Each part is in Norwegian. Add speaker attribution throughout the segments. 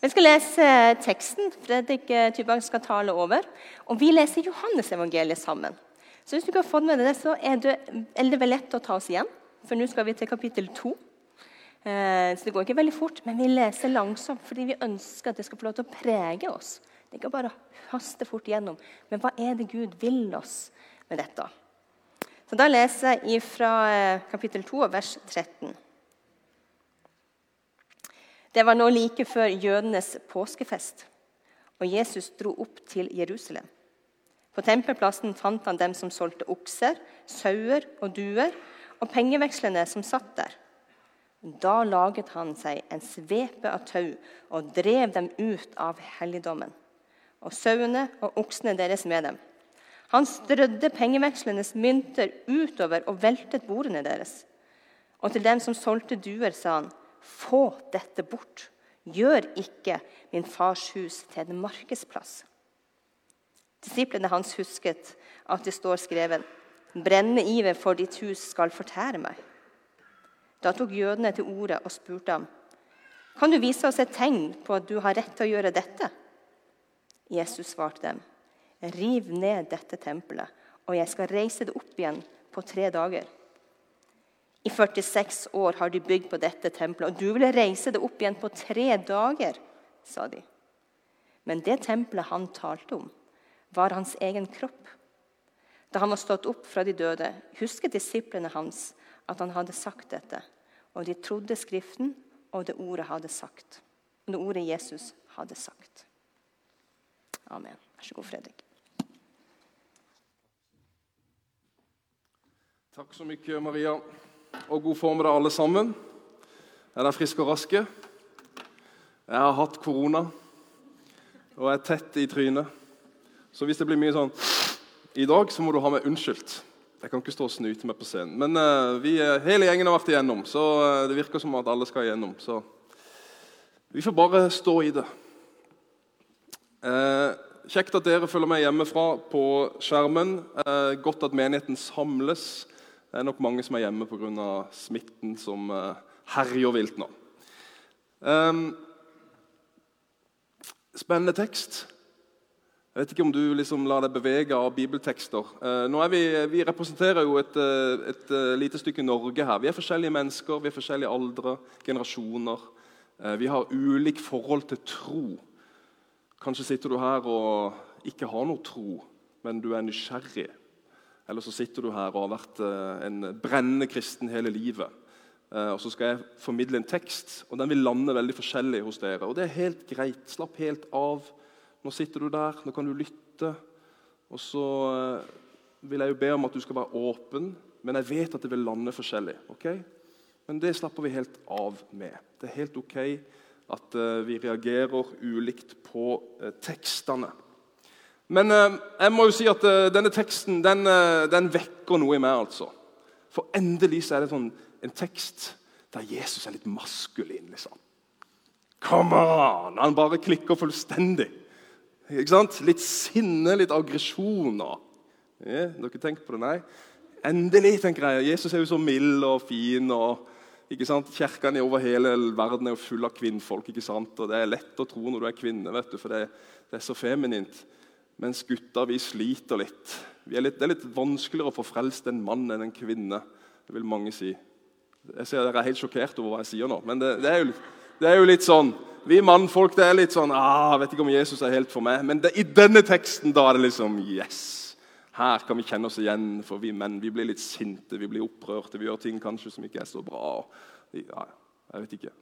Speaker 1: Vi skal lese teksten. Fredrik eh, Tybang skal tale over. Og vi leser Johannesevangeliet sammen. Så hvis du ikke har fått med deg det, så er det, er det vel lett å ta oss igjen. For nå skal vi til kapittel 2. Eh, så det går ikke veldig fort, men vi leser langsomt fordi vi ønsker at det skal få lov til å prege oss. Det er ikke bare å haste fort gjennom. Men hva er det Gud vil oss med dette? Så Da leser jeg fra eh, kapittel 2, vers 13. Det var nå like før jødenes påskefest, og Jesus dro opp til Jerusalem. På tempelplassen fant han dem som solgte okser, sauer og duer, og pengevekslene som satt der. Da laget han seg en svepe av tau og drev dem ut av helligdommen, og sauene og oksene deres med dem. Han strødde pengevekslenes mynter utover og veltet bordene deres. Og til dem som solgte duer, sa han, få dette bort. Gjør ikke min fars hus til en markedsplass. Disiplene hans husket at det står skrevet brennende iver for ditt hus skal fortære meg. Da tok jødene til orde og spurte ham, kan du vise oss et tegn på at du har rett til å gjøre dette? Jesus svarte dem, riv ned dette tempelet, og jeg skal reise det opp igjen på tre dager. I 46 år har de bygd på dette tempelet, og du ville reise det opp igjen på tre dager, sa de. Men det tempelet han talte om, var hans egen kropp. Da han var stått opp fra de døde, husket disiplene hans at han hadde sagt dette. Og de trodde Skriften og det ordet hadde sagt. Det ordet Jesus hadde sagt. Amen. Vær så god, Fredrik.
Speaker 2: Takk så mye, Maria og god formiddag, alle sammen. Er dere friske og raske? Jeg har hatt korona og er tett i trynet. Så hvis det blir mye sånn i dag, så må du ha meg unnskyldt. Jeg kan ikke stå og snyte meg på scenen. Men uh, vi, hele gjengen har vært igjennom, så uh, det virker som at alle skal igjennom. Så vi får bare stå i det. Uh, kjekt at dere følger med hjemmefra på skjermen. godt at menigheten samles. Det er nok mange som er hjemme pga. smitten som uh, herjer vilt nå. Um, spennende tekst. Jeg vet ikke om du liksom lar deg bevege av bibeltekster. Uh, nå er vi, vi representerer jo et, uh, et uh, lite stykke Norge her. Vi er forskjellige mennesker, vi er forskjellige aldre, generasjoner. vi har ulik forhold til tro. Kanskje sitter du her og ikke har noe tro, men du er nysgjerrig eller så sitter du her og har vært eh, en brennende kristen hele livet. Eh, og Så skal jeg formidle en tekst, og den vil lande veldig forskjellig hos dere. Og det er helt greit. Slapp helt av. Nå sitter du der, nå kan du lytte. Og så eh, vil jeg jo be om at du skal være åpen, men jeg vet at det vil lande forskjellig. ok? Men det slapper vi helt av med. Det er helt ok at vi reagerer ulikt på tekstene. Men eh, jeg må jo si at eh, denne teksten den, eh, den, vekker noe i meg. altså. For endelig så er det sånn, en tekst der Jesus er litt maskulin. liksom. Come on! Han bare klikker fullstendig. Ikke sant? Litt sinne, litt aggresjon. Ja, dere tenker på det, nei? Endelig, tenker jeg. Jesus er jo så mild og fin. og ikke sant? Kirkene over hele verden er jo full av kvinnfolk. ikke sant? Og Det er lett å tro når du er kvinne, vet du, for det, det er så feminint. Mens gutta vi sliter litt. Er litt. Det er litt vanskeligere å få frelst en mann enn en kvinne. Det vil mange si. Jeg ser Dere er helt sjokkert over hva jeg sier nå, men det, det, er, jo, det er, jo, litt sånn Vi mannfolk det er litt sånn ah, vet ikke om Jesus er helt for meg. Men det, i denne teksten da er det liksom Yes! Her kan vi kjenne oss igjen, for vi menn vi blir litt sinte, vi blir opprørte. Vi gjør ting kanskje som ikke er så bra. Ja, jeg vet ikke.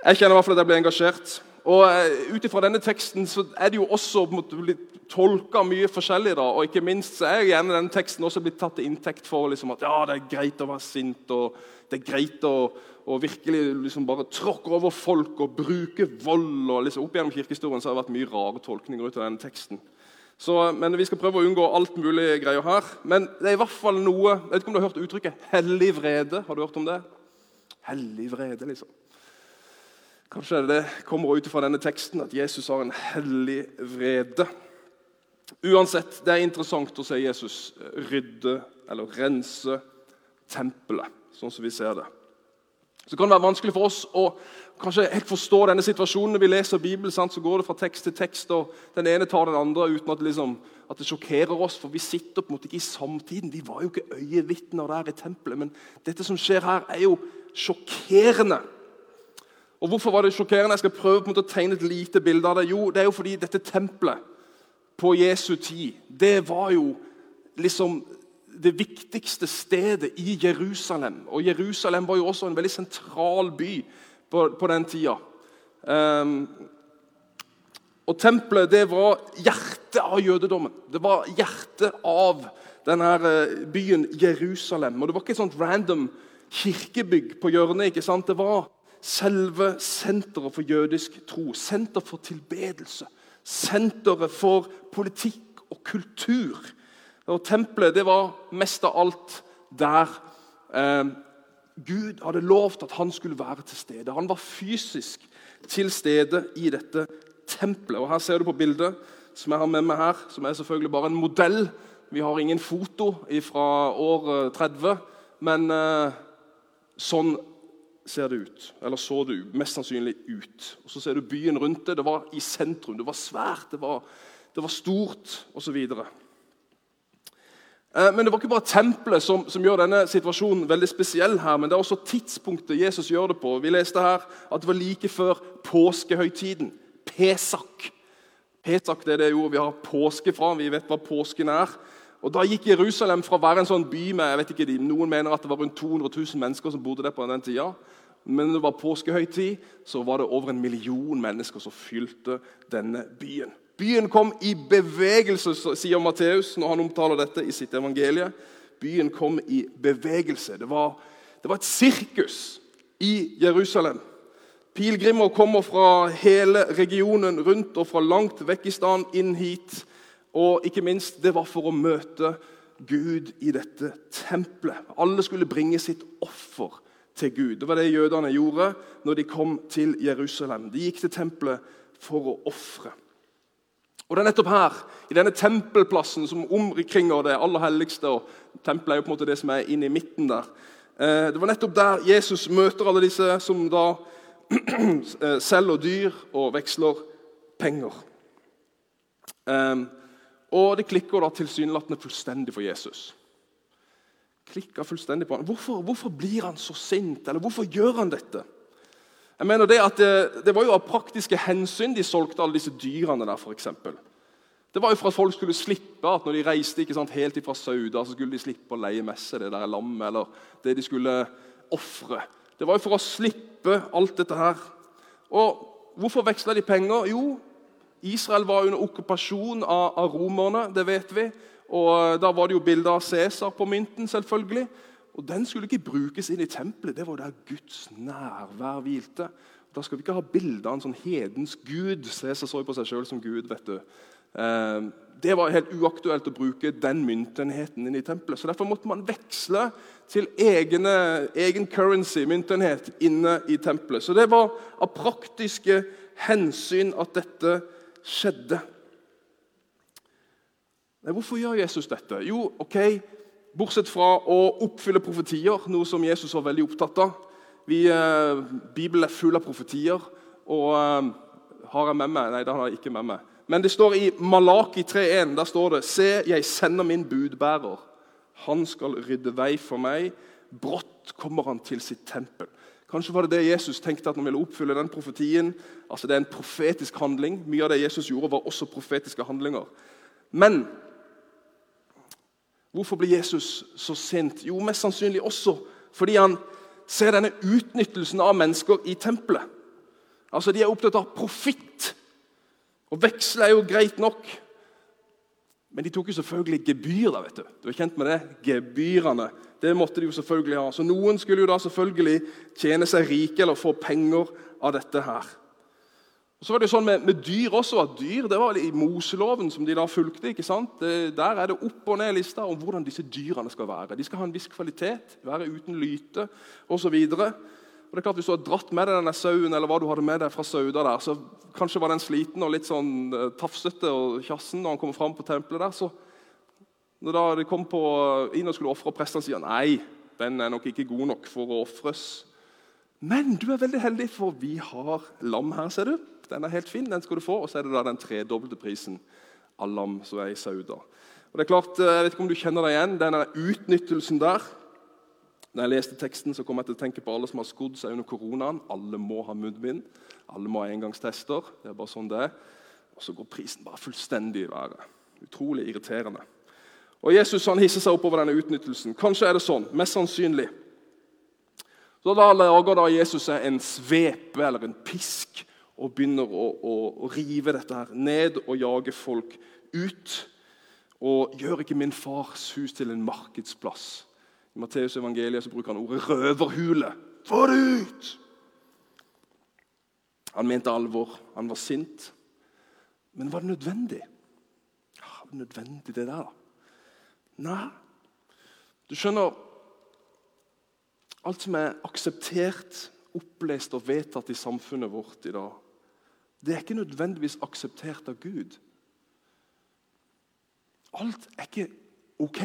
Speaker 2: Jeg kjenner i hvert fall at jeg blir engasjert. Og eh, Ut ifra denne teksten så er det jo også blitt tolka mye forskjellig. da, og ikke minst så er gjerne denne teksten også blitt tatt til inntekt for liksom, at ja, det er greit å være sint. og Det er greit å, å virkelig liksom bare tråkke over folk og bruke vold. og liksom, Opp gjennom kirkehistorien så har det vært mye rare tolkninger ut av denne teksten. Så, men Vi skal prøve å unngå alt mulig greier her. Men det er i hvert fall noe Jeg vet ikke om du har hørt uttrykket 'hellig vrede'? Har du hørt om det? Hellig vrede, liksom. Kanskje det kommer ut fra denne teksten at Jesus har en hellig vrede. Uansett, det er interessant å se Jesus rydde eller rense tempelet, sånn som vi ser det. Så kan det være vanskelig for oss å kanskje helt forstå denne situasjonen. Når vi leser Bibelen, sant, så går det fra tekst til tekst, og den ene tar den andre uten at liksom, at det sjokkerer oss. For vi sitter på en måte ikke i samtiden. Vi var jo ikke øyevitner der i tempelet. Men dette som skjer her, er jo sjokkerende. Og Hvorfor var det sjokkerende? Jeg skal prøve på en måte å tegne et lite bilde av det. Jo, det er jo fordi dette tempelet på Jesu tid, det var jo liksom det viktigste stedet i Jerusalem. Og Jerusalem var jo også en veldig sentral by på, på den tida. Um, og Tempelet det var hjertet av jødedommen. Det var hjertet av denne eh, byen Jerusalem. Og Det var ikke et sånt random kirkebygg på hjørnet. ikke sant? Det var selve senteret for jødisk tro. Senter for tilbedelse. Senteret for politikk og kultur. Og Tempelet det var mest av alt der eh, Gud hadde lovt at han skulle være til stede. Han var fysisk til stede i dette tempelet. Og Her ser du på bildet som jeg har med meg her, som er selvfølgelig bare en modell. Vi har ingen foto fra år 30, eh, men eh, sånn ser det ut. Eller så det mest sannsynlig ut. Og Så ser du byen rundt det. Det var i sentrum. Det var svært, det var, det var stort osv. Eh, men det var ikke bare tempelet som, som, gjør denne situasjonen veldig spesiell. her, men det er også tidspunktet Jesus gjør det på. Vi leste her at det var like før påskehøytiden. Pesak. Pesak det er det ordet vi har påske fra. Vi vet hva påsken er. Og Da gikk Jerusalem fra å være en sånn by med jeg vet ikke, Noen mener at det var rundt 200 000 mennesker som bodde der på den tida. Men når det var påskehøytid, så var det over en million mennesker som fylte denne byen. Byen kom i bevegelse, sier Matteus når han omtaler dette i sitt evangelie. Byen kom i bevegelse. Det var, det var et sirkus i Jerusalem. Pilegrimer kommer fra hele regionen rundt og fra langt vekk i stedet inn hit. Og ikke minst, det var for å møte Gud i dette tempelet. Alle skulle bringe sitt offer til Gud. Det var det jødene gjorde når de kom til Jerusalem. De gikk til tempelet for å ofre. Og Det er nettopp her, i denne tempelplassen som omkringer det aller helligste og Tempelet er jo på en måte det som er inne i midten der. Eh, det var nettopp der Jesus møter alle disse som da eh, selger dyr og veksler penger. Eh, og det klikker da tilsynelatende fullstendig for Jesus. Klikker fullstendig på han. Hvorfor, hvorfor blir han så sint, eller hvorfor gjør han dette? Jeg mener Det at det, det var jo av praktiske hensyn de solgte alle disse dyrene der. Eksempel. det var jo for at folk skulle slippe at når de reiste ikke sant, helt fra Sauda, så skulle de slippe å leie med seg det der lammet eller det de skulle ofre. Det var jo for å slippe alt dette her. Og Hvorfor veksla de penger? Jo, Israel var under okkupasjon av, av romerne, det vet vi. Og Da var det jo bilder av Cæsar på mynten, selvfølgelig. Og Den skulle ikke brukes inn i tempelet. Det var der Guds nærvær hvilte. Da skal vi ikke ha bilde av en sånn hedensk gud. Cæsar så på seg sjøl som gud. vet du. Eh, det var helt uaktuelt å bruke den myntenheten inn i tempelet. Så Derfor måtte man veksle til egne, egen currency, myntenhet, inne i tempelet. Så det var av praktiske hensyn at dette skjedde. Hvorfor gjør Jesus dette? Jo, ok, Bortsett fra å oppfylle profetier, noe som Jesus var veldig opptatt av. Vi, eh, Bibelen er full av profetier. og eh, Har jeg med meg? Nei, det har jeg ikke med meg. Men det står i Malaki 3,1 der står det, Se, jeg sender min budbærer. Han skal rydde vei for meg. Brått kommer han til sitt tempel. Kanskje var det det Jesus tenkte at han ville oppfylle den profetien. Altså Det er en profetisk handling. Mye av det Jesus gjorde, var også profetiske handlinger. Men Hvorfor blir Jesus så sint? Jo, mest sannsynlig også fordi han ser denne utnyttelsen av mennesker i tempelet. Altså, De er opptatt av profitt. Og veksle er jo greit nok. Men de tok jo selvfølgelig gebyr. da, vet Du Du er kjent med det? Gebyrene. Det måtte de jo selvfølgelig ha. Så Noen skulle jo da selvfølgelig tjene seg rike eller få penger av dette her. Og så var det jo sånn med, med, dyr også, at dyr det var i Moseloven, som de da fulgte. ikke sant? Det, der er det opp og ned lista om hvordan disse dyrene skal være. De skal ha en viss kvalitet, være uten lyte osv. Og det er klart Hvis du har dratt med deg denne sauen eller hva du hadde med deg fra Sauda, der, så kanskje var den sliten og litt sånn uh, tafsete og kjassen når han kommer fram på tempelet. der, så Når de kom på, inn og skulle ofre, og prestene sier nei, den er nok ikke god nok for å ofres, Men du er veldig heldig, for vi har lam her. ser du. Den er helt fin, den skal du få. Og så er det da den tredobbelte prisen av lam som er i Sauda. Og det er klart, eh, Jeg vet ikke om du kjenner deg igjen, denne utnyttelsen der. Når jeg leste teksten, så kom jeg til å tenke på alle som har skodd seg under koronaen. Alle må ha munnbind. Alle må ha engangstester. Det er bare sånn det er. Og så går prisen bare fullstendig i været. Utrolig irriterende. Og Jesus han hisser seg opp over denne utnyttelsen. Kanskje er det sånn. Mest sannsynlig. Så Da lager da Jesus seg en svepe eller en pisk og begynner å, å, å rive dette her ned og jage folk ut. Og gjør ikke min fars hus til en markedsplass. I Matteus evangeliet så bruker han ordet 'røverhule'. Få det ut! Han mente alvor. Han var sint. Men var det nødvendig? Ja, var det nødvendig, det der? Nei. Du skjønner Alt som er akseptert, opplest og vedtatt i samfunnet vårt i dag, det er ikke nødvendigvis akseptert av Gud. Alt er ikke ok.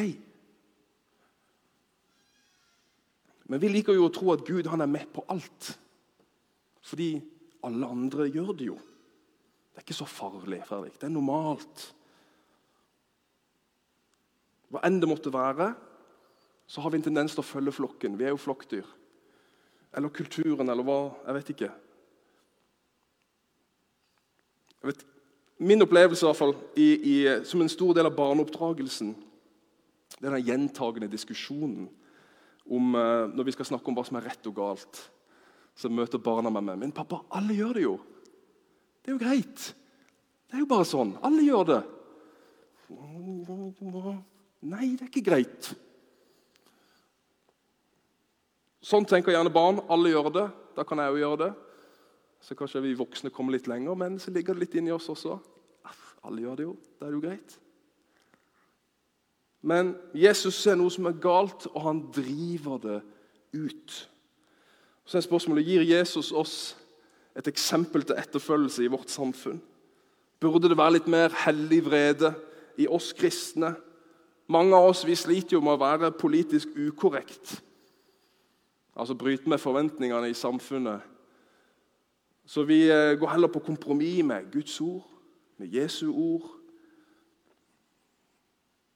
Speaker 2: Men vi liker jo å tro at Gud han er med på alt. Fordi alle andre gjør det jo. Det er ikke så farlig. Fredrik. Det er normalt. Hva enn det måtte være, så har vi en tendens til å følge flokken. Vi er jo flokkdyr. Eller kulturen, eller hva. Jeg vet ikke. Jeg vet, min opplevelse i hvert fall, i, i, som en stor del av barneoppdragelsen det er den gjentagende diskusjonen om, uh, når vi skal snakke om hva som er rett og galt. Så møter barna meg med Men pappa, alle gjør det jo. Det er jo greit. Det er jo bare sånn. Alle gjør det. Nei, det er ikke greit. Sånn tenker gjerne barn. Alle gjør det. Da kan jeg òg gjøre det. Så kanskje vi voksne kommer litt lenger, men så ligger det litt inni oss også. Alle gjør det jo. Da er det jo greit. Men Jesus ser noe som er galt, og han driver det ut. Så er spørsmålet gir Jesus oss et eksempel til etterfølgelse i vårt samfunn. Burde det være litt mer hellig vrede i oss kristne? Mange av oss vi sliter jo med å være politisk ukorrekt. Altså bryte med forventningene i samfunnet. Så vi eh, går heller på kompromiss med Guds ord, med Jesu ord.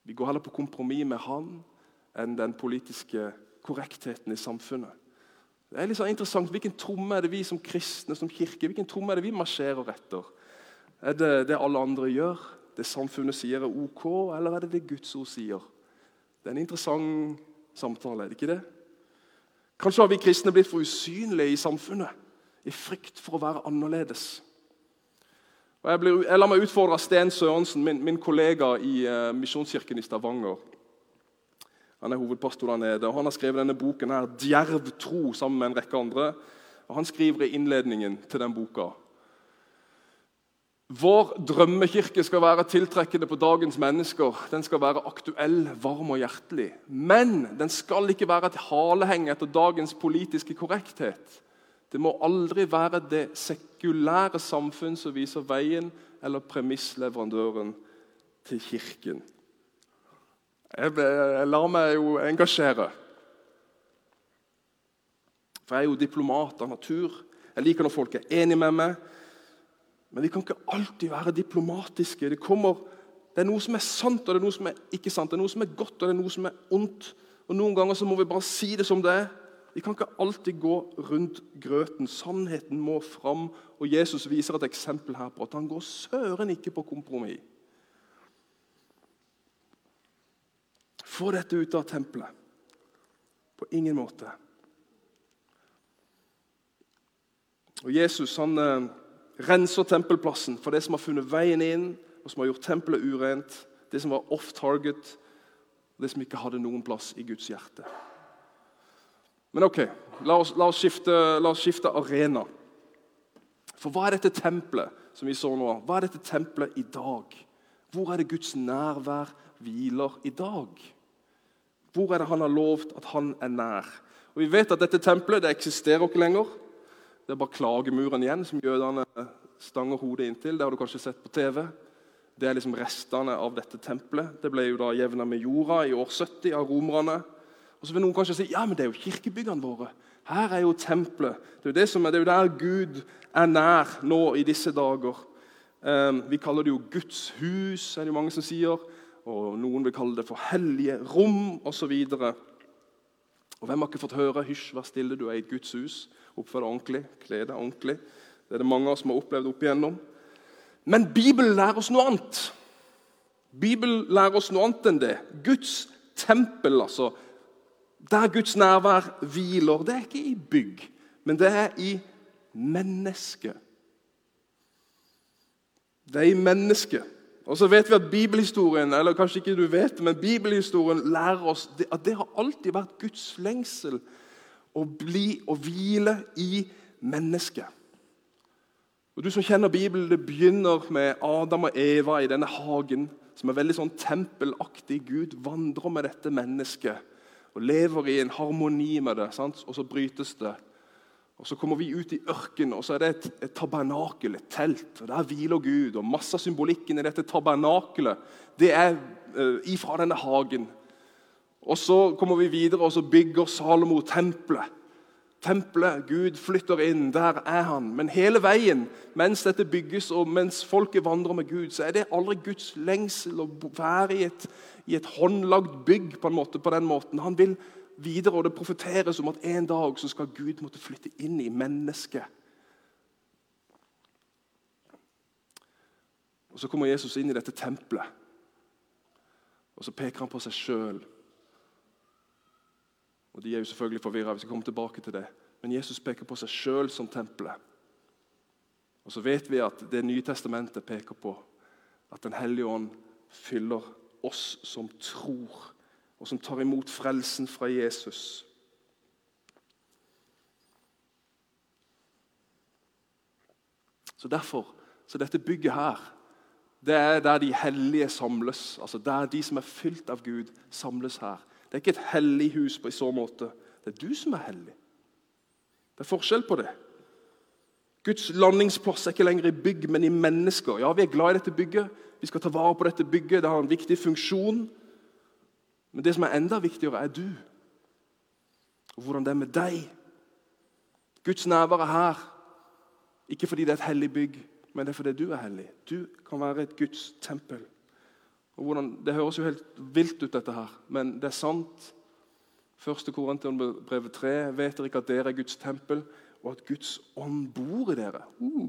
Speaker 2: Vi går heller på kompromiss med Han enn den politiske korrektheten i samfunnet. Det er litt sånn interessant, Hvilken tromme er det vi som kristne som kirke, hvilken tromme er det vi marsjerer etter? Er det det alle andre gjør, det samfunnet sier er ok, eller er det det Guds ord sier? Det er en interessant samtale, er det ikke det? Kanskje har vi kristne blitt for usynlige i samfunnet, i frykt for å være annerledes. Og jeg, blir, jeg lar meg utfordre av Sten Sørensen, min, min kollega i uh, Misjonskirken i Stavanger. Han er hovedpastor der nede, og han har skrevet denne boken her, 'Djerv tro', sammen med en rekke andre. Og Han skriver i innledningen til den boka vår drømmekirke skal være tiltrekkende på dagens mennesker. Den skal være aktuell, varm og hjertelig. Men den skal ikke være et haleheng etter dagens politiske korrekthet. Det må aldri være det sekulære samfunn som viser veien, eller premissleverandøren til Kirken. Jeg, jeg lar meg jo engasjere. For jeg er jo diplomat av natur. Jeg liker når folk er enige med meg. Men vi kan ikke alltid være diplomatiske. Det, kommer, det, er noe som er sant, og det er noe som er ikke sant. Det er noe som er godt, og det er noe som er ondt. Og Noen ganger så må vi bare si det som det er. Vi kan ikke alltid gå rundt grøten. Sannheten må fram. Og Jesus viser et eksempel her på at han går søren ikke på kompromiss. Få dette ut av tempelet. På ingen måte. Og Jesus han eh, renser tempelplassen for det som har funnet veien inn, og som har gjort tempelet urent, det som var off target, det som ikke hadde noen plass i Guds hjerte. Men ok, la oss, la oss, skifte, la oss skifte, arena. For hva er dette tempelet som vi så nå? Hva er dette tempelet i dag? Hvor er det Guds nærvær hviler i dag? Hvor er det han har lovt at han er nær? Og Vi vet at dette tempelet det eksisterer ikke lenger. Det er bare klagemuren igjen som jødene stanger hodet inntil. Det har du kanskje sett på TV. Det er liksom restene av dette tempelet. Det ble jo da jevna med jorda i år 70 av romerne. Og så vil noen kanskje si ja, men det er jo kirkebyggene våre. Her er jo tempelet. Det er jo, det som er, det er jo der Gud er nær nå i disse dager. Um, vi kaller det jo Guds hus, er det jo mange som sier. Og Noen vil kalle det for hellige rom osv. Og Hvem har ikke fått høre 'hysj, vær stille, du er i et Guds hus'? Oppfør deg ordentlig, kle deg ordentlig. Det er det mange av oss som har opplevd opp igjennom. Men Bibelen lærer oss noe annet. Bibelen lærer oss noe annet enn det. Guds tempel, altså. Der Guds nærvær hviler, det er ikke i bygg, men det er i mennesket. Det er i mennesket. Og så vet vi at bibelhistorien eller kanskje ikke du vet, men bibelhistorien lærer oss at det har alltid vært Guds lengsel å bli og hvile i mennesket. Og Du som kjenner Bibelen, Det begynner med Adam og Eva i denne hagen, som er veldig sånn tempelaktig. Gud vandrer med dette mennesket og lever i en harmoni med det. Sant? Og så brytes det. Og Så kommer vi ut i ørkenen, og så er det et, et tabernakel, et telt. og Der hviler Gud. og Masse av symbolikken i dette tabernakelet det er uh, ifra denne hagen. Og Så kommer vi videre, og så bygger Salomo tempelet tempelet. Gud flytter inn. Der er han. Men hele veien mens dette bygges og mens folket vandrer med Gud, så er det aldri Guds lengsel å være i et, i et håndlagd bygg på en måte, på den måten. Han vil videre, og det profeteres om at en dag så skal Gud måtte flytte inn i mennesket. Og Så kommer Jesus inn i dette tempelet, og så peker han på seg sjøl. Og De er jo selvfølgelig forvirra. Vi skal komme tilbake til det. Men Jesus peker på seg sjøl som tempelet. Og så vet vi at Det nye testamentet peker på at Den hellige ånd fyller oss som tror, og som tar imot frelsen fra Jesus. Så Derfor så dette bygget her det er der de hellige samles. altså Der de som er fylt av Gud, samles her. Det er ikke et hellig hus på i så måte. Det er du som er hellig. Det er forskjell på det. Guds landingsplass er ikke lenger i bygg, men i mennesker. Ja, Vi er glad i dette bygget. Vi skal ta vare på dette bygget. Det har en viktig funksjon. Men det som er enda viktigere, er du. Og hvordan det er med deg. Guds nærvær er her. Ikke fordi det er et hellig bygg, men det er fordi du er hellig. Du kan være et Guds tempel. Og hvordan, Det høres jo helt vilt ut, dette her, men det er sant. Første Korinterbrev 3 vet dere ikke at dere er Guds tempel, og at Guds ånd bor i dere. Uh.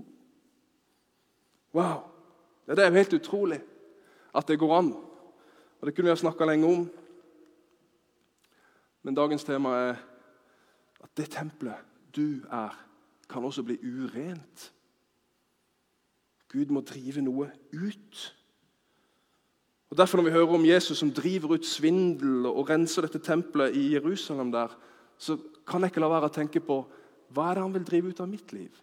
Speaker 2: Wow! Det er jo helt utrolig at det går an. Og Det kunne vi ha snakka lenge om. Men dagens tema er at det tempelet du er, kan også bli urent. Gud må drive noe ut. Og Derfor Når vi hører om Jesus som driver ut svindel og renser dette tempelet i Jerusalem, der, så kan jeg ikke la være å tenke på hva er det han vil drive ut av mitt liv?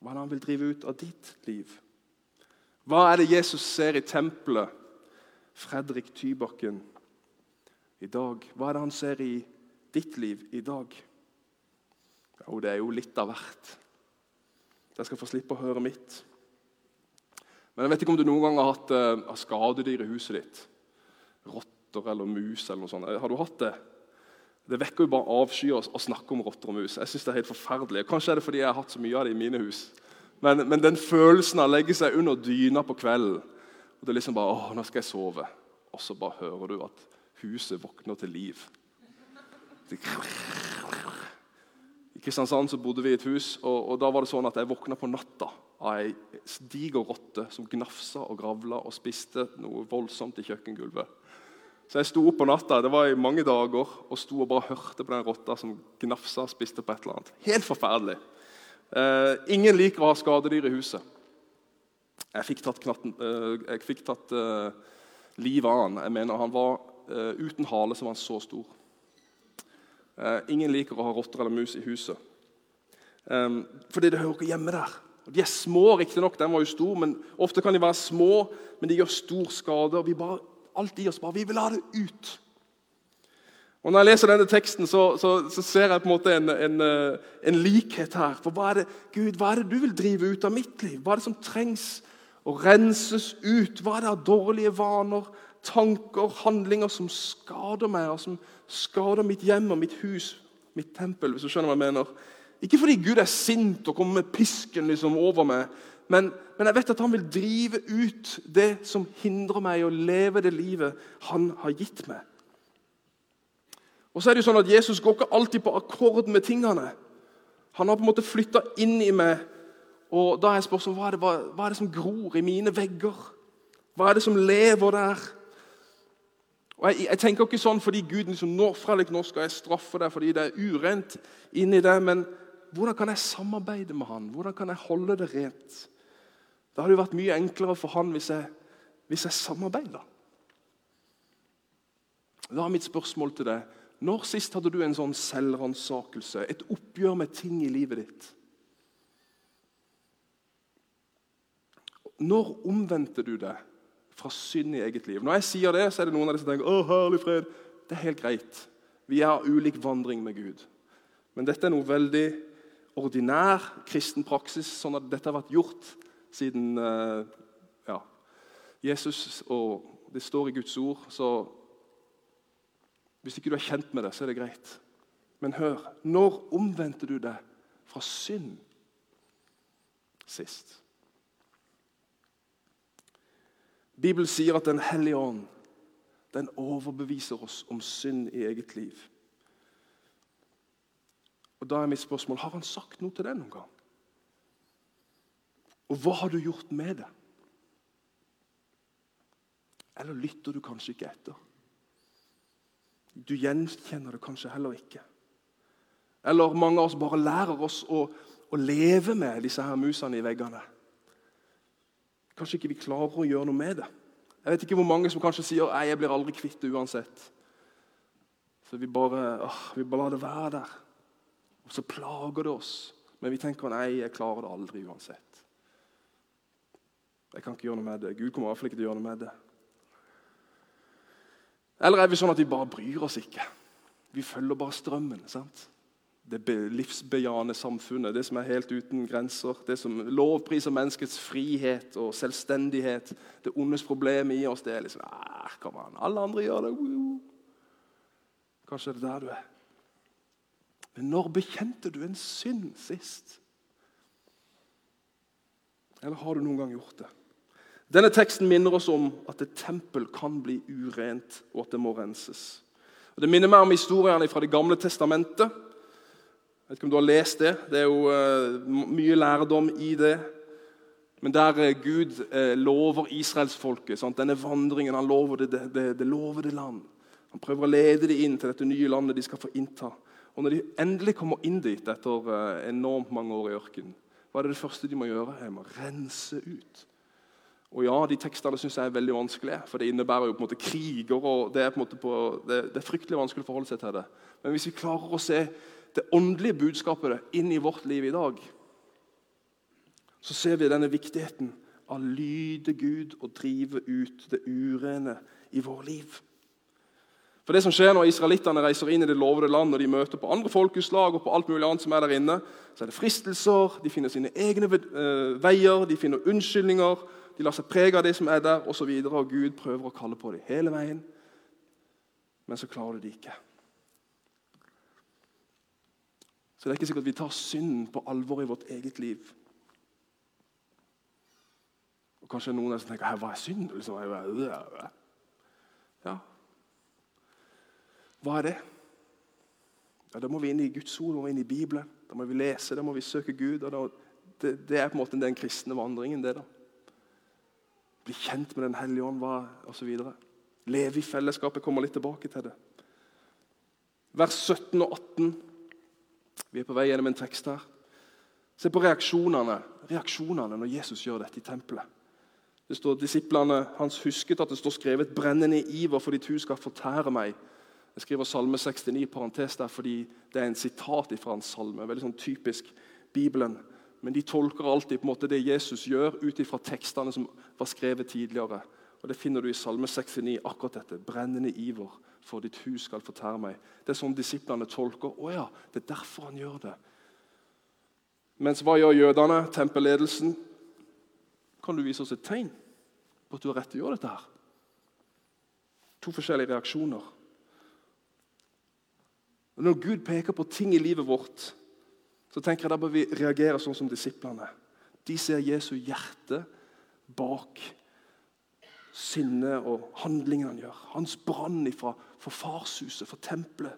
Speaker 2: Hva er det han vil drive ut av ditt liv? Hva er det Jesus ser i tempelet, Fredrik Tybakken, i dag? Hva er det han ser i ditt liv i dag? Jo, det er jo litt av hvert. Jeg skal få slippe å høre mitt. Men jeg vet ikke om du noen gang har hatt uh, skadedyr i huset ditt. Rotter eller mus eller noe sånt. Har du hatt det? Det vekker jo bare avsky å, å snakke om rotter og mus. Jeg synes det er helt forferdelig. Kanskje er det fordi jeg har hatt så mye av det i mine hus. Men, men den følelsen av å legge seg under dyna på kvelden og det er liksom bare, åh, nå skal jeg sove. Og så bare hører du at huset våkner til liv. I Kristiansand så bodde vi i et hus, og, og da var det sånn at jeg våkna på natta av ei diger rotte som gnafsa og gravla og spiste noe voldsomt i kjøkkengulvet. Så jeg sto opp på natta det var i mange dager, og sto og bare hørte på den rotta som gnafsa og spiste på et eller annet. Helt forferdelig. Eh, ingen liker å ha skadedyr i huset. Jeg fikk tatt, knatten, eh, fikk tatt eh, livet av han. Jeg mener Han var eh, uten hale, så var han så stor. Eh, ingen liker å ha rotter eller mus i huset. Eh, fordi det hører ikke hjemme der. Og De er små, riktignok. Den var jo stor, men ofte kan de være små, men de gjør stor skade. og vi bare, Alt i oss bare Vi vil ha det ut. Og Når jeg leser denne teksten, så, så, så ser jeg på en måte en, en, eh, en, likhet her. For hva er det Gud, hva er det du vil drive ut av mitt liv? Hva er det som trengs å renses ut? Hva er det av dårlige vaner, tanker, handlinger som skader meg, og som skader mitt hjem og mitt hus, Mitt tempel, hvis du skjønner hva jeg mener. Ikke fordi Gud er sint og kommer med pisken liksom over meg, men, men, jeg vet at han vil drive ut det som hindrer meg i å leve det livet han har gitt meg. Og så er det jo sånn at Jesus går ikke alltid på akkord med tingene. Han har på en måte flytta inn i meg, og da er spørsmålet hva er, det, hva, hva er det som gror i mine vegger? Hva er det som lever der? Og jeg, jeg, tenker ikke sånn fordi Gud liksom, nå, Fredrik, nå skal jeg straffe deg fordi det er urent inni deg. Men hvordan kan jeg samarbeide med han? Hvordan kan jeg holde det rent? Det hadde jo vært mye enklere for han hvis jeg, hvis jeg samarbeider. Da er mitt spørsmål til deg Når sist hadde du en sånn selvransakelse, et oppgjør med ting i livet ditt? Når omvendte du deg fra synd i eget liv. Når jeg sier det, så er det noen av de som tenker å, herlig fred. Det er helt greit. Vi har ulik vandring med Gud. Men dette er noe veldig ordinær kristen praksis, sånn at dette har vært gjort siden eh, ja, Jesus og det står i Guds ord. Så hvis ikke du er kjent med det, så er det greit. Men hør når omvendte du deg fra synd sist? Bibelen sier at Den hellige ånd den overbeviser oss om synd i eget liv. Og Da er mitt spørsmål har han sagt noe til deg noen gang. Og hva har du gjort med det? Eller lytter du kanskje ikke etter? Du gjenkjenner det kanskje heller ikke. Eller mange av oss bare lærer oss å, å leve med disse her musene i veggene. Kanskje ikke vi klarer å gjøre noe med det. Jeg vet ikke hvor mange som kanskje sier «Nei, jeg blir aldri kvitt det uansett. Så vi bare, åh, vi bare lar det være der. Og så plager det oss. Men vi tenker nei, jeg klarer det aldri uansett. Jeg kan ikke gjøre noe med det. Gud kommer i hvert fall ikke til å gjøre noe med det. Eller er vi sånn at vi bare bryr oss ikke? Vi følger bare strømmen. sant? det livsbejaende samfunnet, det som er helt uten grenser. Det som lovpriser menneskets frihet og selvstendighet. Det ondes problem i oss det er liksom ah, Kom an, alle andre gjør det. Kanskje det er der du er. Men når bekjente du en synd sist? Eller har du noen gang gjort det? Denne teksten minner oss om at et tempel kan bli urent, og at det må renses. Og det minner meg om historiene fra Det gamle testamentet jeg vet ikke om du har lest det. Det er jo uh, mye lærdom i det. Men der uh, Gud uh, lover israelsfolket denne vandringen Han lover det, det, det lovede land. Han prøver å lede dem inn til dette nye landet de skal få innta. Og Når de endelig kommer inn dit etter enormt mange år i ørkenen, hva er det det første de må gjøre? De må rense ut. Og ja, De tekstene synes jeg er veldig vanskelige, for det innebærer jo på en måte kriger. og Det er, på en måte på, det, det er fryktelig vanskelig å forholde seg til det. Men hvis vi klarer å se det åndelige budskapet inn i vårt liv i dag, så ser vi denne viktigheten av lyde Gud og drive ut det urene i vår liv. For det som skjer Når israelittene reiser inn i det lovede land og de møter på andre folkeslag, og på alt mulig annet som er der inne, så er det fristelser, de finner sine egne eh, veier, de finner unnskyldninger, de lar seg prege av det som er der, osv. Og, så og Gud prøver å kalle på dem hele veien, men så klarer de det ikke. Så det er ikke sikkert vi tar synden på alvor i vårt eget liv. Og Kanskje noen er som tenker hva er synd? Liksom, ja. Hva er det? Ja, Da må vi inn i Guds ord, da må vi inn i Bibelen. Da må vi lese, da må vi søke Gud. da, det, det, er på en måte den kristne vandringen. det da. Bli kjent med Den hellige ånd osv. Leve i fellesskapet. kommer litt tilbake til det. Vers 17 og 18 vi er på vei gjennom en tekst her. Se på reaksjonene, reaksjonene når Jesus gjør dette i tempelet. Det står Disiplene hans husket at det står skrevet 'brennende iver for ditt hus skal fortære meg'. Jeg skriver Salme 69 parentes der fordi det er en sitat fra en salme. veldig sånn typisk Bibelen. Men de tolker alltid på en måte det Jesus gjør, ut ifra tekstene som var skrevet tidligere. Og Det finner du i Salme 69, akkurat dette. Brennende iver for ditt hus skal fortære meg. Det er sånn disiplene tolker. Å ja, det er derfor han gjør det. Mens hva gjør jødene, tempelledelsen? Kan du vise oss et tegn på at du har rett til å gjøre dette? her? To forskjellige reaksjoner. Og Når Gud peker på ting i livet vårt, så tenker jeg da bør vi reagere sånn som disiplene. De ser Jesu hjerte bak sinnet og handlingene han gjør. Hans brann for farshuset, for tempelet.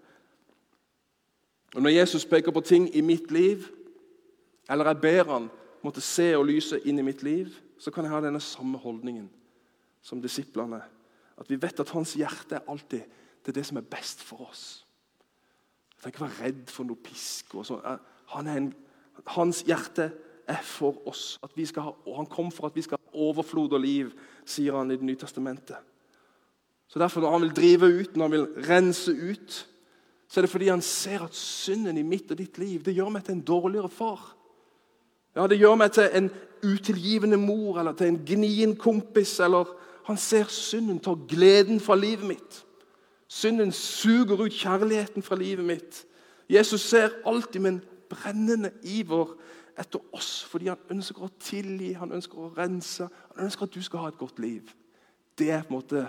Speaker 2: Og Når Jesus peker på ting i mitt liv, eller jeg ber han måtte se og lyse inn i mitt liv, så kan jeg ha denne samme holdningen som disiplene. At vi vet at hans hjerte er alltid er det som er best for oss. Jeg trenger ikke være redd for noe pisk. Han en, hans hjerte er for oss. Ha, og Han kom for at vi skal ha overflod og liv, sier han i Det nye testamentet. Så derfor Når han vil drive ut, når han vil rense ut, så er det fordi han ser at synden i mitt og ditt liv det gjør meg til en dårligere far. Ja, Det gjør meg til en utilgivende mor eller til en gnien kompis. eller Han ser synden ta gleden fra livet mitt. Synden suger ut kjærligheten fra livet mitt. Jesus ser alltid en brennende iver etter oss fordi han ønsker å tilgi, han ønsker å rense. Han ønsker at du skal ha et godt liv. Det er på en måte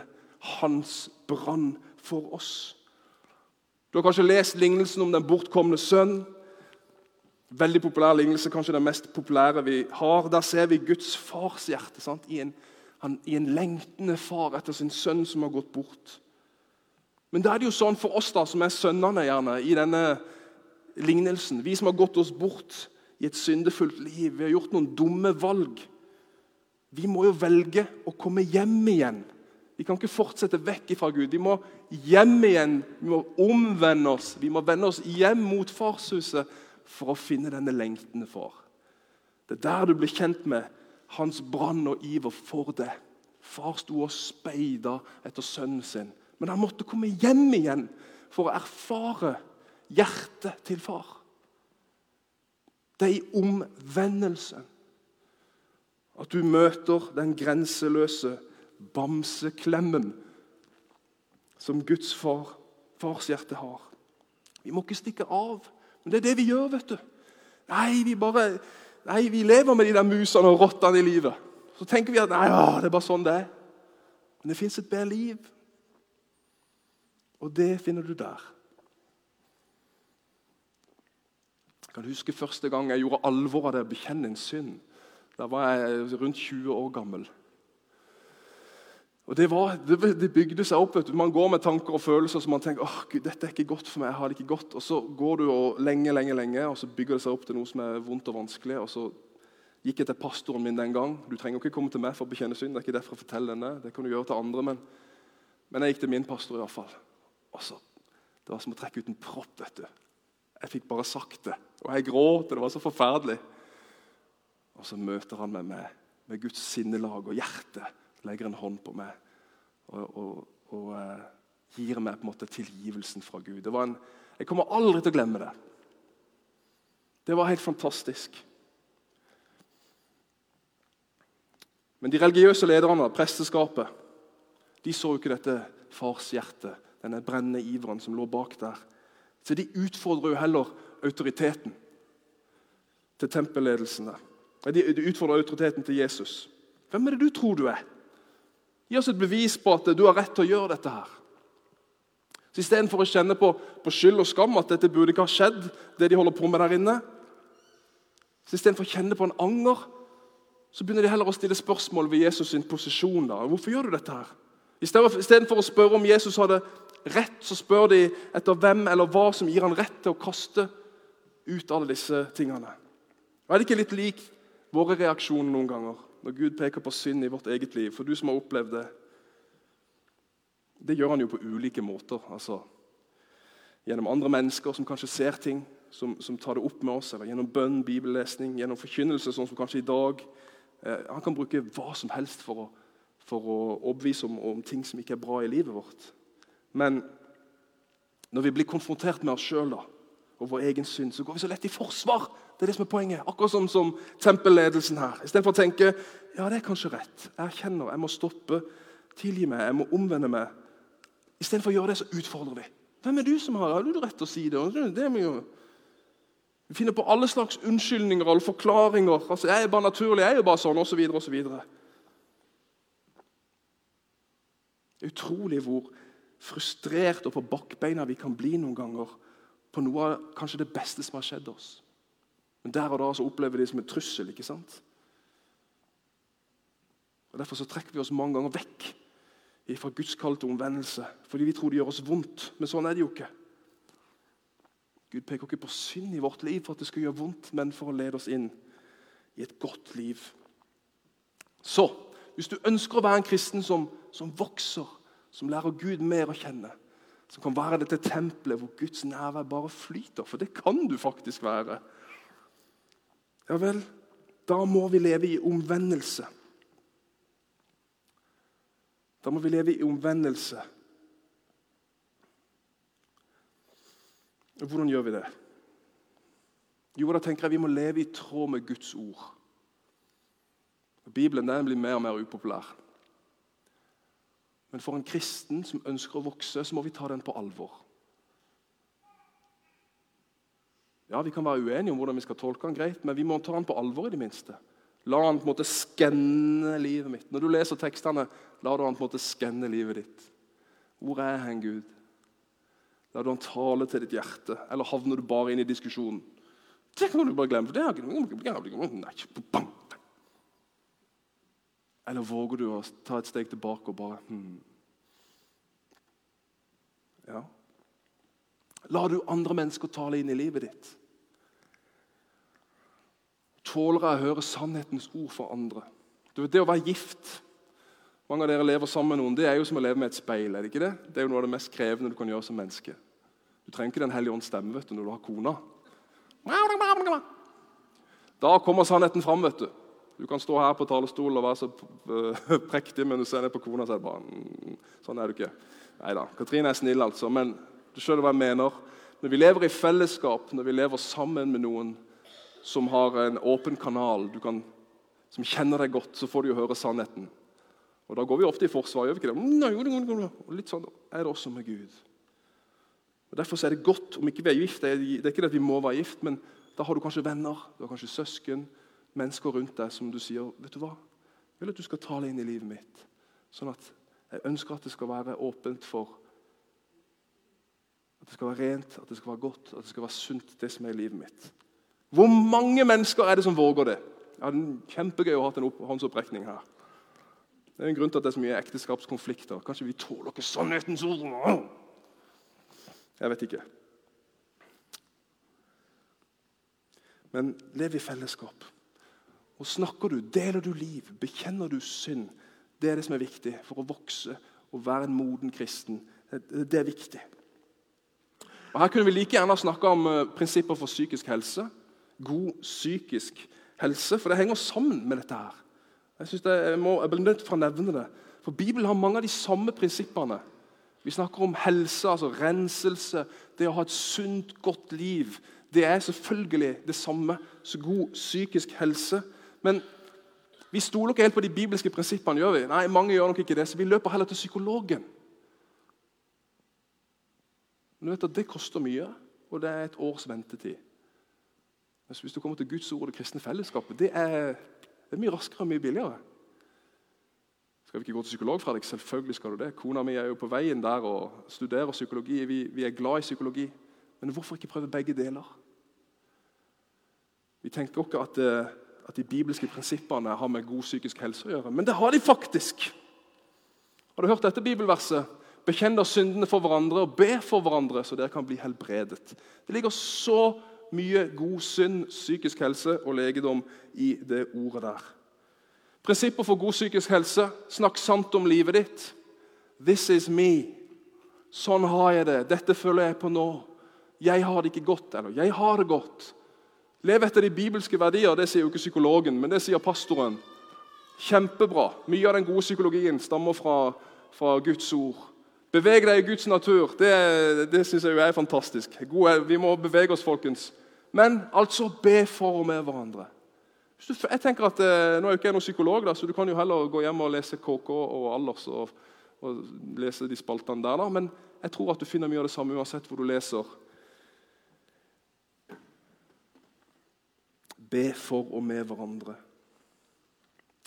Speaker 2: hans brann for oss. Du har kanskje lest lignelsen om den bortkomne sønn. Veldig populær lignelse, kanskje den mest populære vi har. Der ser vi Guds fars hjerte. I I en lengtende far etter sin sønn som har gått bort. Men da er det jo sånn for oss da, som er sønnene gjerne, i denne lignelsen, vi som har gått oss bort i et syndefullt liv, vi har gjort noen dumme valg. Vi må jo velge å komme hjem igjen. Vi kan ikke fortsette vekk fra Gud. Vi må hjem igjen. Vi må omvende oss. Vi må vende oss hjem mot farshuset for å finne denne lengtende far. Det er der du blir kjent med hans brann og iver for det. Far sto og speida etter sønnen sin. Men han måtte komme hjem igjen for å erfare hjertet til far. Det er i omvendelsen at du møter den grenseløse bamseklemmen som Guds far, farshjerte har. Vi må ikke stikke av. Men det er det vi gjør, vet du. Nei, vi bare, nei, vi lever med de der musene og rottene i livet. Så tenker vi at nei, å, det er bare sånn det er. Men det fins et bedre liv. Og det finner du der. Jeg kan huske første gang jeg gjorde alvor av det å bekjenne en synd. Da var jeg rundt 20 år gammel. Og Det, var, det, bygde seg opp. Man går med tanker og følelser som man tenker åh, Gud, dette er ikke godt for meg. jeg har det ikke godt. Og Så går du og lenge, lenge, lenge, og så bygger det seg opp til noe som er vondt og vanskelig. og så gikk jeg til pastoren min den gang. Du trenger ikke komme til meg for å bekjenne synd. det er ikke derfor å fortelle denne. Det kan du gjøre til andre, men, men jeg gikk til min pastor i hvert fall. Og så, Det var som å trekke ut en propp. vet du. Jeg fikk bare sagt det. Og jeg gråt. Det var så forferdelig. Og så møter han meg med, med Guds sinnelag og hjerte. Legger en hånd på meg og, og, og eh, gir meg på en måte tilgivelsen fra Gud. En, jeg kommer aldri til å glemme det. Det var helt fantastisk. Men de religiøse lederne, presteskapet, de så jo ikke dette farshjertet denne brennende iveren som lå bak der. Så de utfordrer jo heller autoriteten til tempelledelsen. der. De, de utfordrer autoriteten til Jesus. Hvem er det du tror du er? Gi oss et bevis på at du har rett til å gjøre dette. her. Så Istedenfor å kjenne på, på, skyld og skam, at dette burde ikke ha skjedd, det de holder på med der inne, så istedenfor å kjenne på en anger, så begynner de heller å stille spørsmål ved Jesus' sin posisjon. da. Hvorfor gjør du dette? her? Istedenfor å spørre om Jesus hadde rett, så spør de etter hvem eller hva som gir han rett til å kaste ut alle disse tingene. Og Er det ikke litt lik våre reaksjoner noen ganger når Gud peker på synd i vårt eget liv? For du som har opplevd det. Det gjør han jo på ulike måter. altså Gjennom andre mennesker som kanskje ser ting, som, som tar det opp med oss. Eller gjennom bønn, bibellesning, gjennom forkynnelse, sånn som kanskje i dag. Eh, han kan bruke hva som helst for å, for å overbevise om, om ting som ikke er bra i livet vårt. Men når vi blir konfrontert med oss sjøl og vår egen synd, så går vi så lett i forsvar. Det er det som er poenget. Akkurat som, som tempelledelsen her. Istedenfor å tenke ja, det er kanskje rett. Jeg erkjenner, jeg må stoppe. Tilgi meg, jeg må omvende meg. Istedenfor å gjøre det, så utfordrer vi. Hvem er du som har Har du rett til å si det? det er jo... Vi finner på alle slags unnskyldninger og forklaringer. Altså, 'Jeg er bare naturlig, jeg er jo bare sånn', osv. osv. Utrolig hvor frustrert og på bakbeina vi kan bli noen ganger på noe av kanskje det beste som har skjedd oss. Men der og da så opplever vi det som en trussel. ikke sant? Og Derfor så trekker vi oss mange ganger vekk fra Guds kall til omvendelse. Fordi vi tror det gjør oss vondt. Men sånn er det jo ikke. Gud peker ikke på synd i vårt liv for at det skal gjøre vondt, men for å lede oss inn i et godt liv. Så hvis du ønsker å være en kristen som, som vokser, som lærer Gud mer å kjenne, som kan være dette tempelet hvor Guds nærvær bare flyter, for det kan du faktisk være Ja vel, da må vi leve i omvendelse. Da må vi leve i omvendelse. Hvordan gjør vi det? Jo, da tenker jeg vi må leve i tråd med Guds ord. Bibelen den blir mer og mer upopulær. Men for en kristen som ønsker å vokse, så må vi ta den på alvor. Ja, Vi kan være uenige om hvordan vi skal tolke den, greit, men vi må ta den på alvor. i det minste. La han på en måte skenne livet mitt. Når du leser tekstene, la du han på en måte skenne livet ditt. Hvor er hen, Gud? La du han tale til ditt hjerte, eller havner du bare inn i diskusjonen? Det kan du bare glemme. for det har ikke... Eller våger du å ta et steg tilbake og bare hmm. Ja. Lar du andre mennesker tale inn i livet ditt? Tåler jeg å høre sannhetens ord for andre? Du vet, Det å være gift Mange av dere lever sammen med noen. Det er jo som å leve med et speil. er Det ikke det? Det er jo noe av det mest krevende du kan gjøre som menneske. Du trenger ikke Den hellige ånds stemme vet du, når du har kona. Da kommer sannheten fram. vet du. Du kan stå her på talerstolen og være så prektig, men du ser ned på kona og sier bare mm, Sånn er du ikke. Nei da. Katrine er snill, altså, men du skjønner hva jeg mener. Når vi lever i fellesskap, når vi lever sammen med noen som har en åpen kanal, kan, som kjenner deg godt, så får du jo høre sannheten. Og Da går vi ofte i forsvar. gjør vi ikke det? Og litt sånn er det også med Gud. Og Derfor er det godt om ikke vi er gift. Det er ikke det at vi må være gift, men da har du kanskje venner, du har kanskje søsken, mennesker rundt deg som du sier vet du hva? Jeg vil at du skal tale inn i livet mitt. Sånn at jeg ønsker at det skal være åpent for At det skal være rent, at det skal være godt, at det skal være sunt, det som er i livet mitt. Hvor mange mennesker er det som våger det? det er kjempegøy å ha en håndsopprekning her. Det er en grunn til at det er så mye ekteskapskonflikter. Kanskje vi tåler ikke sannhetens ord? Jeg vet ikke. Men lev i fellesskap. Og Snakker du, deler du liv, bekjenner du synd? Det er det som er viktig for å vokse og være en moden kristen. Det er viktig. Og Her kunne vi like gjerne snakke om eh, prinsipper for psykisk helse. God psykisk helse, for det henger sammen med dette. her. Jeg, synes det, jeg, må, jeg blir nødt til å nevne det. For Bibelen har mange av de samme prinsippene. Vi snakker om helse, altså renselse, det å ha et sunt, godt liv. Det er selvfølgelig det samme som god psykisk helse. Men vi stoler ikke helt på de bibelske prinsippene. gjør vi? Nei, mange gjør nok ikke det, så vi løper heller til psykologen. Men du vet at Det koster mye, og det er et års ventetid. Men hvis du kommer til Guds ord og det kristne fellesskapet, det er, det er mye raskere og mye billigere. Skal vi ikke gå til psykolog, Fredrik? Selvfølgelig skal du det. Kona mi er jo på veien der og studerer psykologi. Vi, vi er glad i psykologi. Men hvorfor ikke prøve begge deler? Vi tenker ikke at eh, at de bibelske prinsippene har med god psykisk helse å gjøre. Men det har de faktisk. Har du hørt dette bibelverset? Bekjenn da syndene for hverandre og be for hverandre, så dere kan bli helbredet. Det ligger så mye god synd, psykisk helse og legedom i det ordet der. Prinsipper for god psykisk helse. Snakk sant om livet ditt. This is me. Sånn har jeg det. Dette føler jeg på nå. Jeg har det ikke godt, eller jeg har det godt. Lev etter de bibelske verdier. Det sier jo ikke psykologen, men det sier pastoren. Kjempebra. Mye av den gode psykologien stammer fra, fra Guds ord. Beveg deg i Guds natur. Det, det syns jeg er fantastisk. God, vi må bevege oss, folkens. Men altså be for og med hverandre. Jeg tenker at, eh, Nå er jo ikke jeg noen psykolog, da, så du kan jo heller gå hjem og lese KK og Allers og, og lese de spaltene der. Da. Men jeg tror at du finner mye av det samme uansett hvor du leser be for og med hverandre.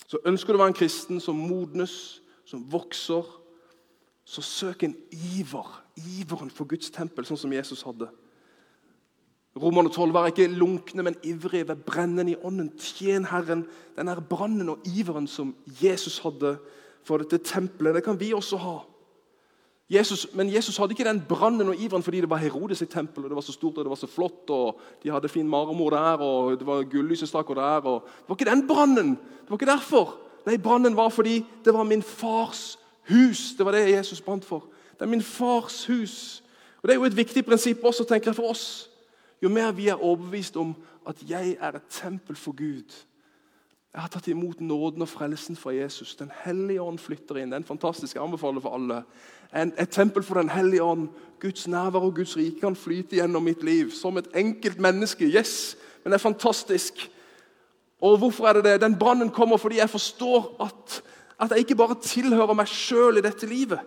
Speaker 2: Så ønsker du å være en kristen som modnes, som vokser, så søk en iver. Iveren for Guds tempel, sånn som Jesus hadde. Romerne 12, Vær ikke lunkne, men ivrige ved brennen i ånden. Tjen Herren. Den er brannen og iveren som Jesus hadde for dette tempelet, det kan vi også ha. Jesus, men Jesus hadde ikke den brannen og iveren fordi det var Herodes i og Det var så stort og det var så flott, og de hadde fin marmor der, og det var gullysestaker der. Og det var ikke den brannen. Det var ikke derfor. Nei, Brannen var fordi det var min fars hus. Det var det Jesus brant for. Det er min fars hus. Og Det er jo et viktig prinsipp også tenker jeg, for oss. Jo mer vi er overbevist om at jeg er et tempel for Gud, jeg har tatt imot nåden og frelsen fra Jesus. Den hellige ånd flytter inn. Det er en fantastisk anbefaler for alle. En, et tempel for Den hellige ånd. Guds nærvær og Guds rike kan flyte gjennom mitt liv som et enkelt menneske. Yes, Men det er fantastisk. Og hvorfor er det det? Den brannen kommer fordi jeg forstår at, at jeg ikke bare tilhører meg sjøl i dette livet.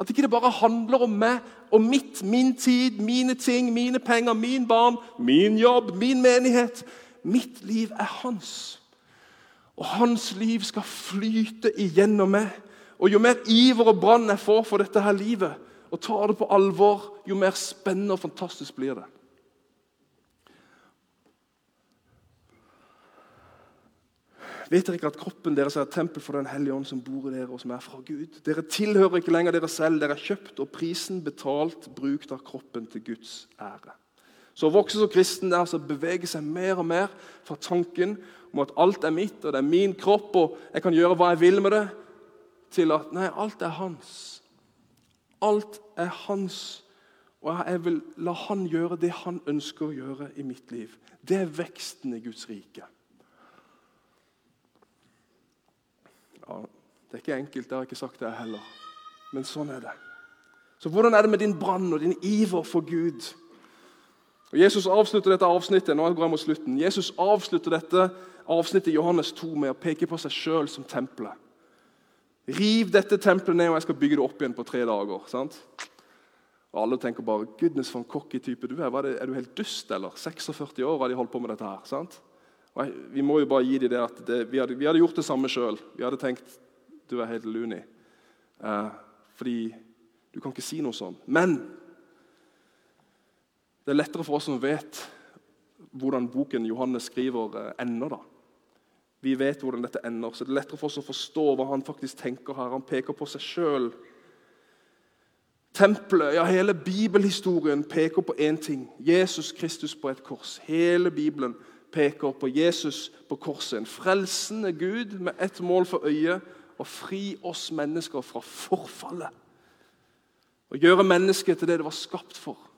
Speaker 2: At ikke det bare handler om meg og mitt, min tid, mine ting, mine penger, min barn, min jobb, min menighet. Mitt liv er hans. Og hans liv skal flyte igjennom meg. Og Jo mer iver og brann jeg får for dette her livet, og tar det på alvor, jo mer spennende og fantastisk blir det. Vet dere ikke at kroppen deres er et tempel for Den hellige ånd som bor i dere, og som er fra Gud? Dere tilhører ikke lenger dere selv, dere er kjøpt og prisen betalt, brukt av kroppen til Guds ære. Så å vokse som kristen der altså beveger seg mer og mer fra tanken om at alt er mitt, og det er min kropp, og jeg kan gjøre hva jeg vil med det, til at nei, alt er hans. Alt er hans, og jeg vil la han gjøre det han ønsker å gjøre i mitt liv. Det er veksten i Guds rike. Ja, det er ikke enkelt, det har jeg ikke sagt det heller. Men sånn er det. Så hvordan er det med din brann og din iver for Gud? Og Jesus avslutter dette avsnittet nå går jeg mot slutten. Jesus avslutter dette avsnittet i Johannes 2 med å peke på seg sjøl som tempelet. Riv dette tempelet ned, og jeg skal bygge det opp igjen på tre dager. sant? Og Alle tenker bare 'Goodness, for en cocky type du er. er du helt dust, eller?' 46 år har de holdt på med dette her. sant? Og jeg, Vi må jo bare gi dem det at det, vi, hadde, vi, hadde, gjort det samme sjøl. Vi hadde tenkt 'Du er helt loony'. Eh, fordi du kan ikke si noe sånn. Men det er lettere for oss som vet hvordan boken Johannes skriver, eh, ender. da. Vi vet hvordan dette ender, så det er lettere for oss å forstå hva han faktisk tenker her. Han peker på seg sjøl. Tempelet, ja, hele bibelhistorien peker på én ting. Jesus Kristus på et kors. Hele Bibelen peker på Jesus på korset. En frelsende Gud med ett mål for øyet å fri oss mennesker fra forfallet. Å gjøre mennesket til det det var skapt for.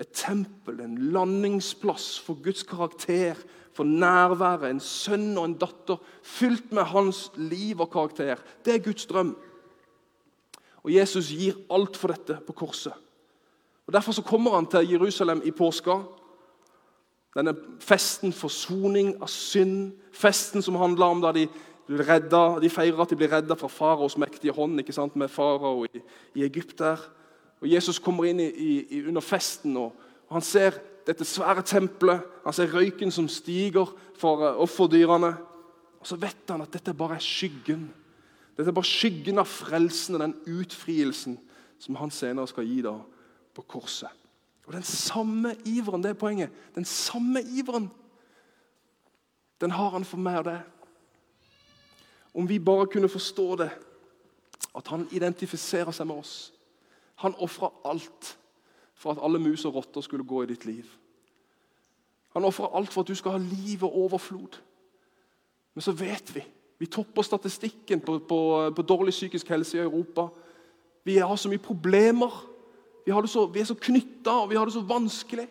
Speaker 2: Et tempel, en landingsplass for Guds karakter, for nærværet. En sønn og en datter fylt med hans liv og karakter. Det er Guds drøm. Og Jesus gir alt for dette på korset. Og Derfor så kommer han til Jerusalem i påska. Denne festen for soning av synd. Festen som handler om da de, redda, de feirer at de blir redda fra faraos mektige hånd ikke sant, med farao i, i Egypt. der. Og Jesus kommer inn i, i, under festen, og, han ser dette svære tempelet. Han ser røyken som stiger for eh, offerdyrene. Og så vet han at dette bare er skyggen. Dette er bare skyggen av frelsen og den utfrielsen som han senere skal gi da på korset. Og Den samme iveren, det er poenget. Den samme iveren, den har han for meg og deg. Om vi bare kunne forstå det, at han identifiserer seg med oss. Han ofra alt for at alle mus og rotter skulle gå i ditt liv. Han ofrer alt for at du skal ha liv og overflod. Men så vet vi Vi topper statistikken på, på, på dårlig psykisk helse i Europa. Vi har så mye problemer. Vi, så, vi er så knytta, og vi har det så vanskelig.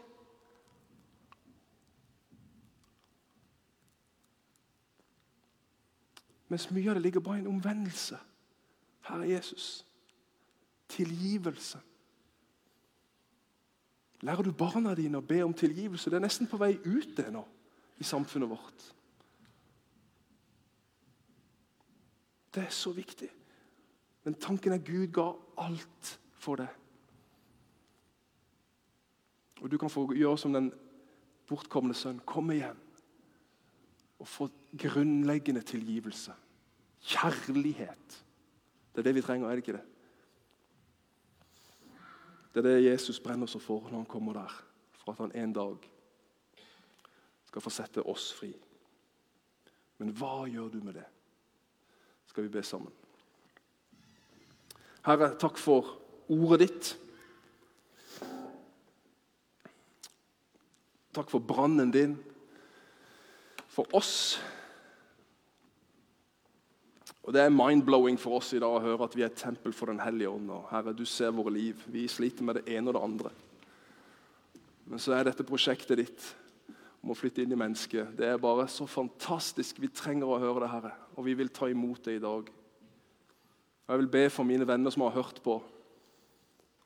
Speaker 2: Mens mye av det ligger bare i en omvendelse. Herre Jesus. Tilgivelse. Lærer du barna dine å be om tilgivelse? Det er nesten på vei ut det nå i samfunnet vårt. Det er så viktig. Men tanken er Gud ga alt for det. Og du kan få gjøre som den bortkomne sønn. Komme hjem og få grunnleggende tilgivelse. Kjærlighet. Det er det vi trenger, er det ikke det? Det er det Jesus brenner seg for når han kommer der, for at han en dag skal få sette oss fri. Men hva gjør du med det? Skal vi be sammen. Herre, takk for ordet ditt. Takk for brannen din. For oss. Og Det er mind-blowing for oss i dag å høre at vi er et tempel for Den hellige ånd. Herre, du ser våre liv. Vi sliter med det ene og det andre. Men så er dette prosjektet ditt om å flytte inn i mennesket. Det er bare så fantastisk. Vi trenger å høre det, Herre, og vi vil ta imot det i dag. Og Jeg vil be for mine venner som har hørt på,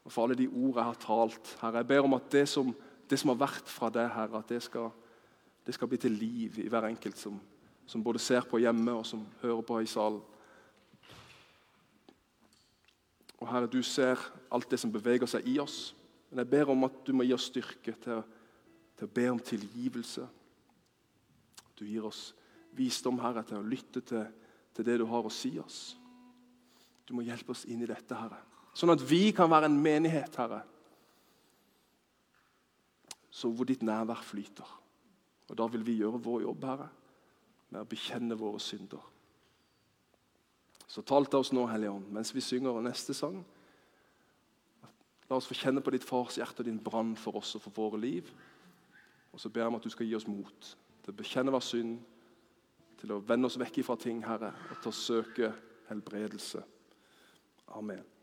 Speaker 2: og for alle de ord jeg har talt. Herre, Jeg ber om at det som, det som har vært fra deg, Herre, at det skal, det skal bli til liv i hver enkelt som, som både ser på hjemme og som hører på i salen. Og Herre, du ser alt det som beveger seg i oss. Men jeg ber om at du må gi oss styrke til til å be om tilgivelse. Du gir oss visdom, Herre, til å lytte til, til, det du har å si oss. Du må hjelpe oss inn i dette, Herre. Sånn at vi kan være en menighet, Herre, så hvor ditt nærvær flyter. Og Da vil vi gjøre vår jobb, Herre, med å bekjenne våre synder. Så tal til oss nå, Hellige Ånd, mens vi synger neste sang. La oss få kjenne på ditt fars hjerte og din brann for oss og for våre liv. Og så ber jeg om at du skal gi oss mot til å bekjenne vår synd, til å vende oss vekk ifra ting, Herre, og til å søke helbredelse. Amen.